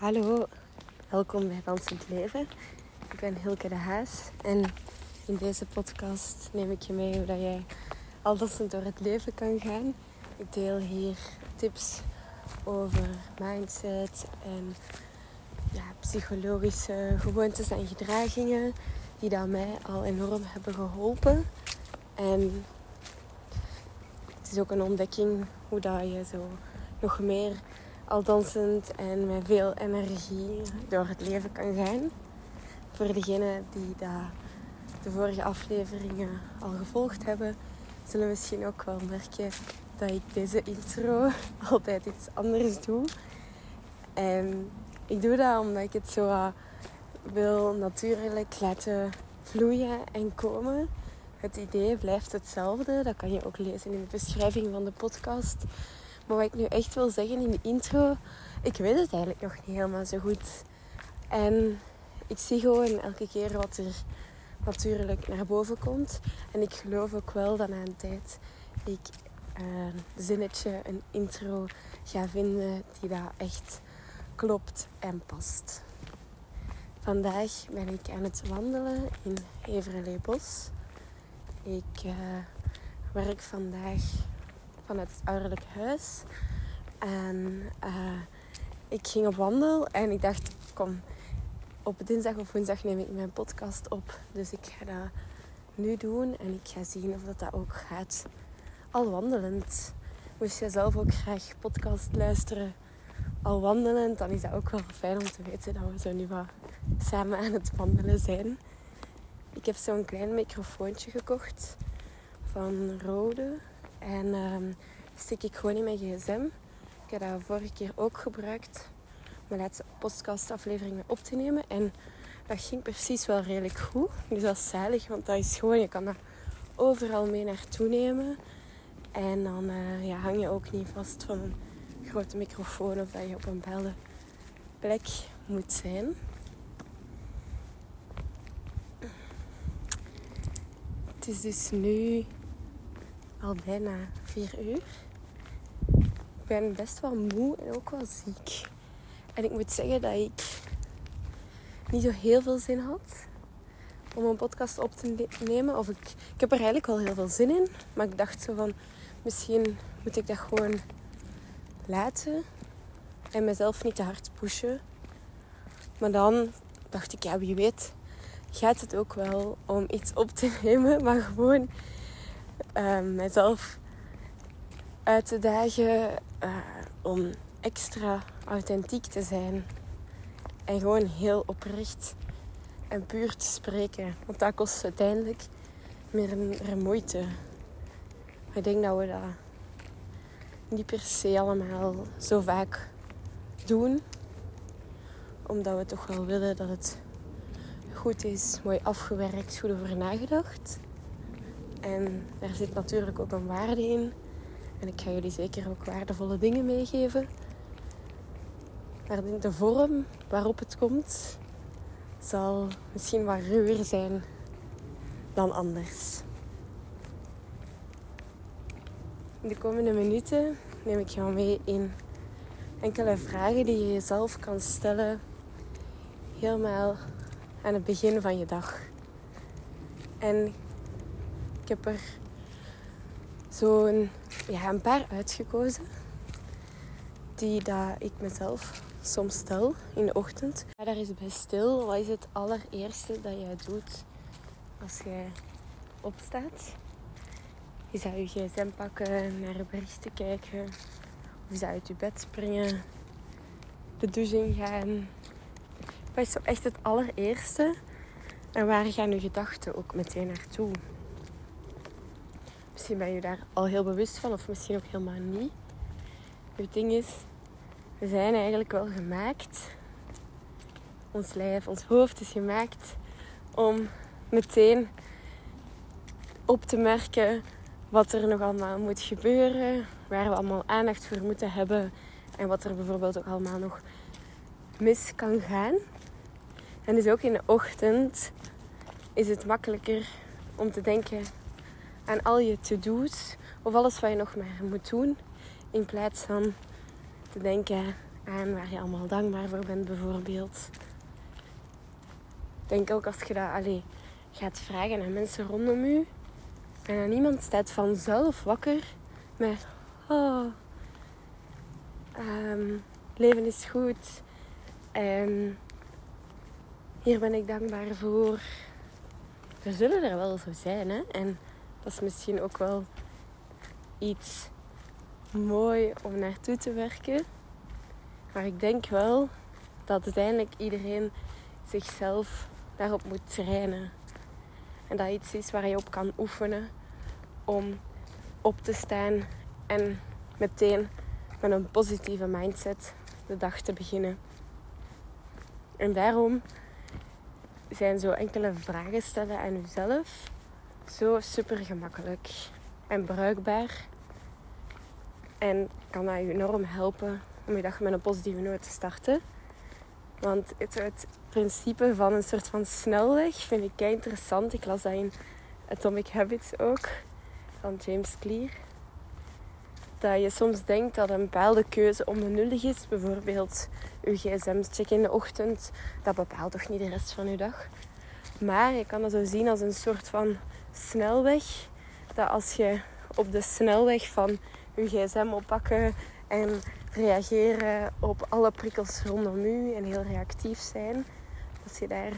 Hallo, welkom bij Dansend Leven. Ik ben Hilke de Haas en in deze podcast neem ik je mee hoe dat jij al dansend door het leven kan gaan. Ik deel hier tips over mindset en ja, psychologische gewoontes en gedragingen die dat mij al enorm hebben geholpen. En het is ook een ontdekking hoe dat je zo nog meer al dansend en met veel energie door het leven kan gaan. Voor degenen die de vorige afleveringen al gevolgd hebben, zullen misschien ook wel merken dat ik deze intro altijd iets anders doe. En ik doe dat omdat ik het zo wil natuurlijk laten vloeien en komen. Het idee blijft hetzelfde. Dat kan je ook lezen in de beschrijving van de podcast. Maar wat ik nu echt wil zeggen in de intro, ik weet het eigenlijk nog niet helemaal zo goed. En ik zie gewoon elke keer wat er natuurlijk naar boven komt. En ik geloof ook wel dat na een tijd ik een zinnetje, een intro ga vinden die daar echt klopt en past. Vandaag ben ik aan het wandelen in Heverlee-Bos. Ik uh, werk vandaag vanuit het ouderlijk huis. En uh, ik ging op wandel en ik dacht, kom, op dinsdag of woensdag neem ik mijn podcast op. Dus ik ga dat nu doen en ik ga zien of dat, dat ook gaat. Al wandelend. Moest je zelf ook graag podcast luisteren, al wandelend, dan is dat ook wel fijn om te weten dat we zo nu wat samen aan het wandelen zijn. Ik heb zo'n klein microfoontje gekocht van Rode. En um, stik ik gewoon in mijn gsm. Ik heb dat vorige keer ook gebruikt. Mijn laatste podcastaflevering mee op te nemen. En dat ging precies wel redelijk goed. Dus dat is zalig, want dat is gewoon, je kan dat overal mee naartoe nemen. En dan uh, ja, hang je ook niet vast van een grote microfoon of dat je op een bepaalde plek moet zijn. Het is dus nu al bijna vier uur. Ik ben best wel moe en ook wel ziek. En ik moet zeggen dat ik niet zo heel veel zin had om een podcast op te nemen. Of ik, ik heb er eigenlijk wel heel veel zin in. Maar ik dacht zo van, misschien moet ik dat gewoon laten. En mezelf niet te hard pushen. Maar dan dacht ik, ja wie weet gaat het ook wel om iets op te nemen. Maar gewoon uh, mezelf uit te dagen uh, om extra authentiek te zijn. En gewoon heel oprecht en puur te spreken. Want dat kost uiteindelijk meer, moeite. Ik denk dat we dat niet per se allemaal zo vaak doen. Omdat we toch wel willen dat het goed is, mooi afgewerkt, goed over nagedacht. En daar zit natuurlijk ook een waarde in. En ik ga jullie zeker ook waardevolle dingen meegeven. Maar de vorm waarop het komt, zal misschien wat ruwer zijn dan anders. De komende minuten neem ik jou mee in enkele vragen die je jezelf kan stellen. Helemaal aan het begin van je dag. En heb er zo'n ja, een paar uitgekozen. Die dat ik mezelf soms stel in de ochtend. Daar eens bij stil. Wat is het allereerste dat jij doet als jij opstaat? Je zou je gsm pakken, naar de berichten kijken. Of je zou uit je bed springen. De douche ingaan. Wat is zo echt het allereerste? En waar gaan je gedachten ook meteen naartoe? Misschien ben je daar al heel bewust van, of misschien ook helemaal niet. Het ding is, we zijn eigenlijk wel gemaakt. Ons lijf, ons hoofd is gemaakt om meteen op te merken wat er nog allemaal moet gebeuren, waar we allemaal aandacht voor moeten hebben en wat er bijvoorbeeld ook allemaal nog mis kan gaan. En dus ook in de ochtend is het makkelijker om te denken aan al je to-do's of alles wat je nog maar moet doen. In plaats van te denken En waar je allemaal dankbaar voor bent, bijvoorbeeld. Denk ook als je dat allee, gaat vragen aan mensen rondom je. En niemand staat vanzelf wakker met... Oh, um, leven is goed. En hier ben ik dankbaar voor. Er zullen er wel zo zijn, hè. En dat is misschien ook wel iets mooi om naartoe te werken. Maar ik denk wel dat uiteindelijk iedereen zichzelf daarop moet trainen. En dat iets is waar je op kan oefenen om op te staan en meteen met een positieve mindset de dag te beginnen. En daarom zijn zo enkele vragen stellen aan jezelf zo super gemakkelijk en bruikbaar. En kan dat je enorm helpen om je dag met een positieve noot te starten. Want het, het principe van een soort van snelweg vind ik kei interessant. Ik las dat in Atomic Habits ook, van James Clear. Dat je soms denkt dat een bepaalde keuze onbenullig is. Bijvoorbeeld je gsm checken in de ochtend. Dat bepaalt toch niet de rest van je dag. Maar je kan dat zo zien als een soort van snelweg. Dat als je op de snelweg van je gsm oppakken en reageren op alle prikkels rondom u en heel reactief zijn. Als je daar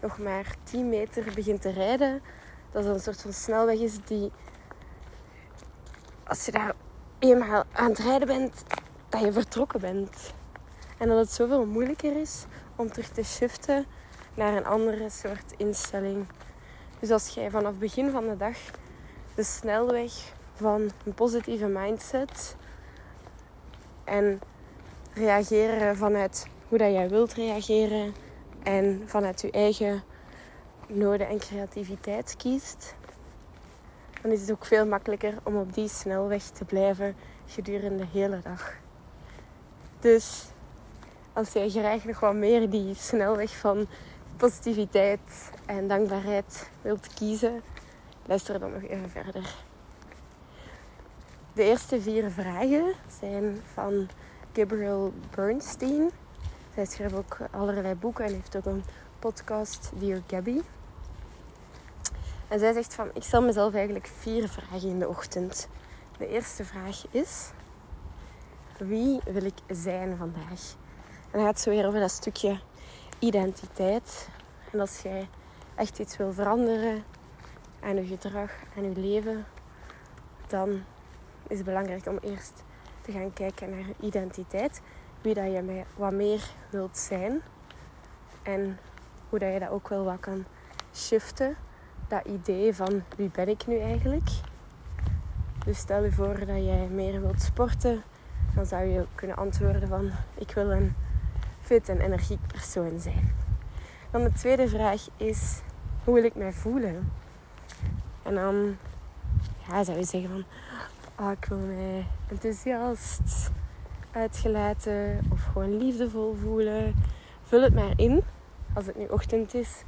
nog maar 10 meter begint te rijden, dat is een soort van snelweg is die, als je daar eenmaal aan het rijden bent, dat je vertrokken bent. En dat het zoveel moeilijker is om terug te shiften naar een andere soort instelling. Dus als jij vanaf het begin van de dag de snelweg van een positieve mindset en reageren vanuit hoe dat jij wilt reageren en vanuit je eigen noden en creativiteit kiest, dan is het ook veel makkelijker om op die snelweg te blijven gedurende de hele dag. Dus als jij graag nog wat meer die snelweg van positiviteit en dankbaarheid wilt kiezen, luister dan nog even verder. De eerste vier vragen zijn van Gabriel Bernstein. Zij schrijft ook allerlei boeken en heeft ook een podcast, Dear Gabby. En zij zegt van, ik stel mezelf eigenlijk vier vragen in de ochtend. De eerste vraag is, wie wil ik zijn vandaag? En dan gaat zo weer over dat stukje identiteit. En als jij echt iets wil veranderen aan je gedrag, aan je leven, dan is het belangrijk om eerst te gaan kijken naar je identiteit. Wie dat je wat meer wilt zijn. En hoe dat je dat ook wel wat kan shiften. Dat idee van wie ben ik nu eigenlijk. Dus stel je voor dat jij meer wilt sporten. Dan zou je kunnen antwoorden van ik wil een fit en energiek persoon zijn. Dan de tweede vraag is hoe wil ik mij voelen? En dan ja, zou je zeggen van oh, ik wil mij enthousiast, uitgelaten of gewoon liefdevol voelen. Vul het maar in. Als het nu ochtend is,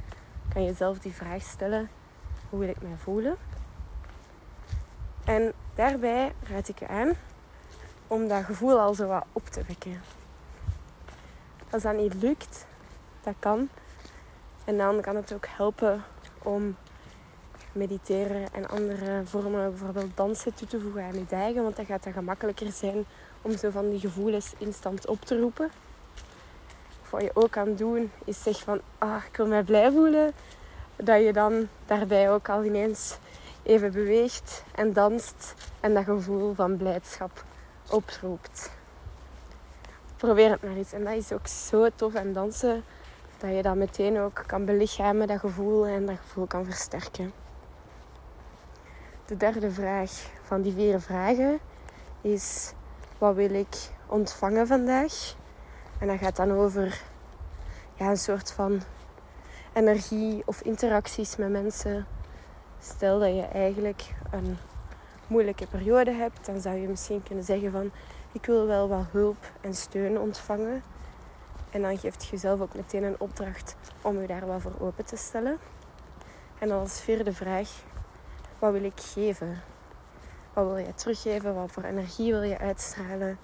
kan je zelf die vraag stellen. Hoe wil ik mij voelen? En daarbij raad ik je aan om dat gevoel al zo wat op te wekken. Als dat niet lukt, dat kan. En dan kan het ook helpen om mediteren en andere vormen, bijvoorbeeld dansen, toe te voegen aan je dagen. Want dan gaat het gemakkelijker zijn om zo van die gevoelens instant op te roepen. Wat je ook kan doen, is zeg van, ah, ik wil mij blij voelen. Dat je dan daarbij ook al ineens even beweegt en danst en dat gevoel van blijdschap oproept. Probeer het maar eens. En dat is ook zo tof aan dansen, dat je dat meteen ook kan belichamen, dat gevoel, en dat gevoel kan versterken. De derde vraag van die vier vragen is: wat wil ik ontvangen vandaag? En dat gaat dan over ja, een soort van energie of interacties met mensen. Stel dat je eigenlijk een moeilijke periode hebt, dan zou je misschien kunnen zeggen van ik wil wel wat hulp en steun ontvangen. En dan geeft je jezelf ook meteen een opdracht om je daar wel voor open te stellen. En dan als vierde vraag, wat wil ik geven? Wat wil je teruggeven? Wat voor energie wil je uitstralen?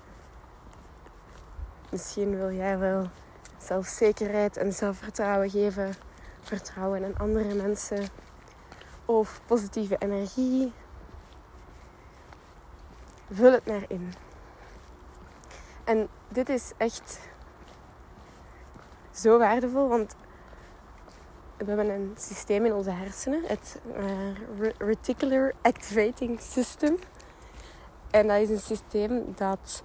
Misschien wil jij wel zelfzekerheid en zelfvertrouwen geven. Vertrouwen in andere mensen. Of positieve energie. Vul het maar in. En dit is echt zo waardevol, want we hebben een systeem in onze hersenen, het uh, Reticular Activating System. En dat is een systeem dat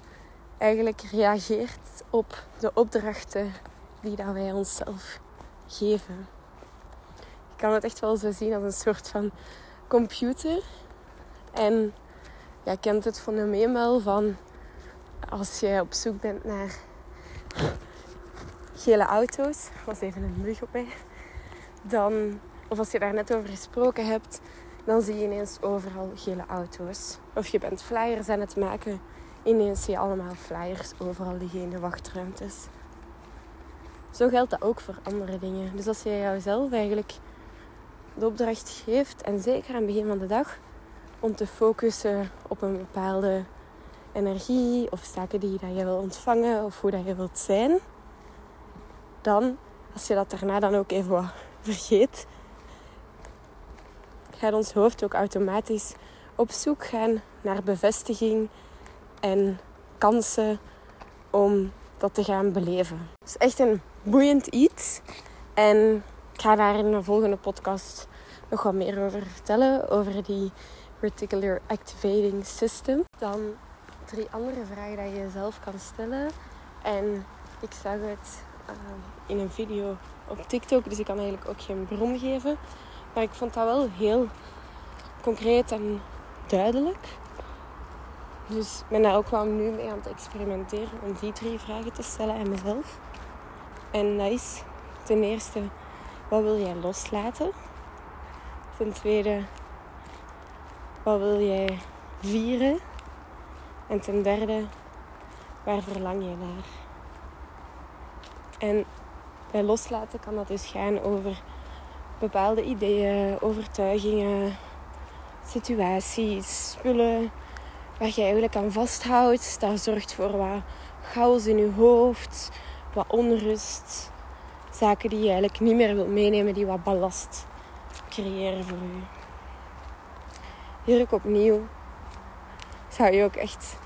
eigenlijk reageert op de opdrachten die dat wij onszelf geven. Je kan het echt wel zo zien als een soort van computer. En jij kent het fenomeen wel van als je op zoek bent naar gele auto's. Was even een mug op mij. Dan, of als je daar net over gesproken hebt, dan zie je ineens overal gele auto's. Of je bent flyers aan het maken, ineens zie je allemaal flyers overal liggen in de wachtruimtes. Zo geldt dat ook voor andere dingen. Dus als je jouzelf eigenlijk de opdracht geeft, en zeker aan het begin van de dag, om te focussen op een bepaalde energie of zaken die dat je wil ontvangen of hoe dat je wilt zijn, dan, als je dat daarna dan ook even wat vergeet, gaat ons hoofd ook automatisch op zoek gaan naar bevestiging en kansen om dat te gaan beleven. Het is echt een boeiend iets. En ik ga daar in de volgende podcast nog wat meer over vertellen. Over die Reticular Activating System. Dan drie andere vragen die je jezelf kan stellen. En ik zag het uh, in een video op TikTok, dus ik kan eigenlijk ook geen bron geven. Maar ik vond dat wel heel concreet en duidelijk. Dus ik ben daar ook wel nu mee aan het experimenteren om die drie vragen te stellen aan mezelf. En dat is ten eerste, wat wil jij loslaten? Ten tweede, wat wil jij vieren? En ten derde, waar verlang je naar? En bij loslaten kan dat dus gaan over bepaalde ideeën, overtuigingen, situaties, spullen waar je eigenlijk aan vasthoudt. Dat zorgt voor wat chaos in je hoofd, wat onrust. Zaken die je eigenlijk niet meer wilt meenemen, die wat ballast creëren voor je. Ook opnieuw zou je ook echt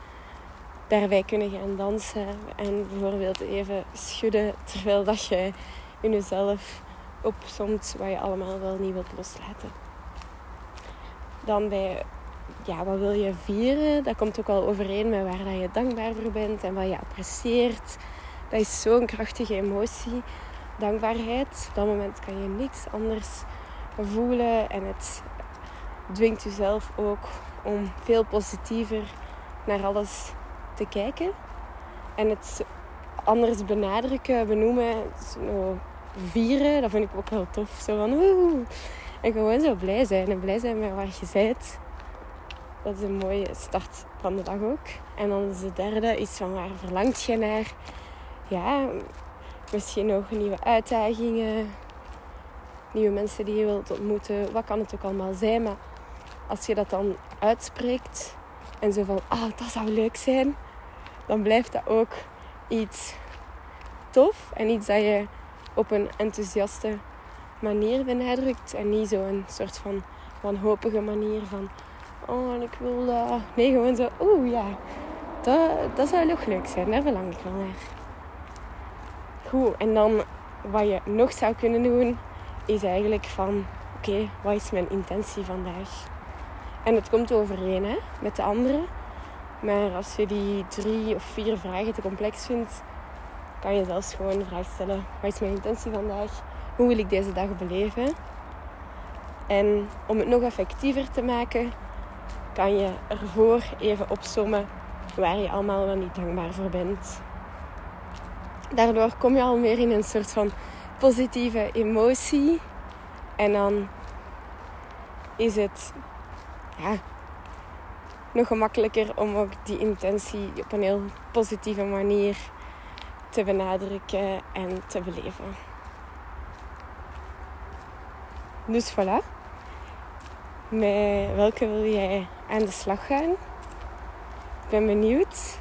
daarbij kunnen gaan dansen en bijvoorbeeld even schudden terwijl dat je in jezelf opzomt wat je allemaal wel niet wilt loslaten. Dan bij, ja, wat wil je vieren? Dat komt ook al overeen met waar dat je dankbaar voor bent en wat je apprecieert. Dat is zo'n krachtige emotie, dankbaarheid. Op dat moment kan je niks anders voelen en het dwingt jezelf ook om veel positiever naar alles te kijken. En het anders benadrukken, benoemen, vieren, dat vind ik ook wel tof. Zo van woehoe. En gewoon zo blij zijn. En blij zijn met waar je bent. Dat is een mooie start van de dag ook. En dan is de derde iets van waar verlangt je naar? Ja, misschien nog nieuwe uitdagingen. Nieuwe mensen die je wilt ontmoeten. Wat kan het ook allemaal zijn. Maar als je dat dan uitspreekt. En zo van, ah, dat zou leuk zijn. Dan blijft dat ook iets tof. En iets dat je op een enthousiaste manier benadrukt. En niet zo een soort van wanhopige manier van... Oh, ik wil dat... Nee, gewoon zo... Oeh, ja. Dat, dat zou nog leuk zijn. Daar verlang ik wel. Goed. En dan wat je nog zou kunnen doen... Is eigenlijk van... Oké, wat is mijn intentie vandaag? En het komt overeen hè, met de andere. Maar als je die drie of vier vragen te complex vindt, kan je zelfs gewoon de vraag stellen: wat is mijn intentie vandaag? Hoe wil ik deze dag beleven? En om het nog effectiever te maken, kan je ervoor even opsommen waar je allemaal wel niet dankbaar voor bent. Daardoor kom je al meer in een soort van positieve emotie. En dan is het nog gemakkelijker om ook die intentie op een heel positieve manier te benadrukken en te beleven. Dus voilà. Met welke wil jij aan de slag gaan? Ik ben benieuwd.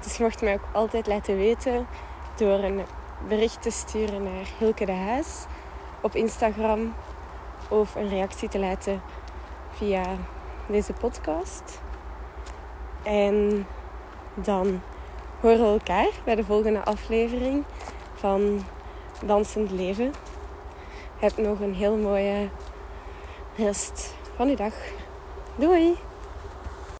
Dus je mag mij ook altijd laten weten door een bericht te sturen naar Hilke de Haas op Instagram of een reactie te laten via deze podcast. En dan horen we elkaar bij de volgende aflevering van Dansend Leven. Heb nog een heel mooie rest van uw dag. Doei!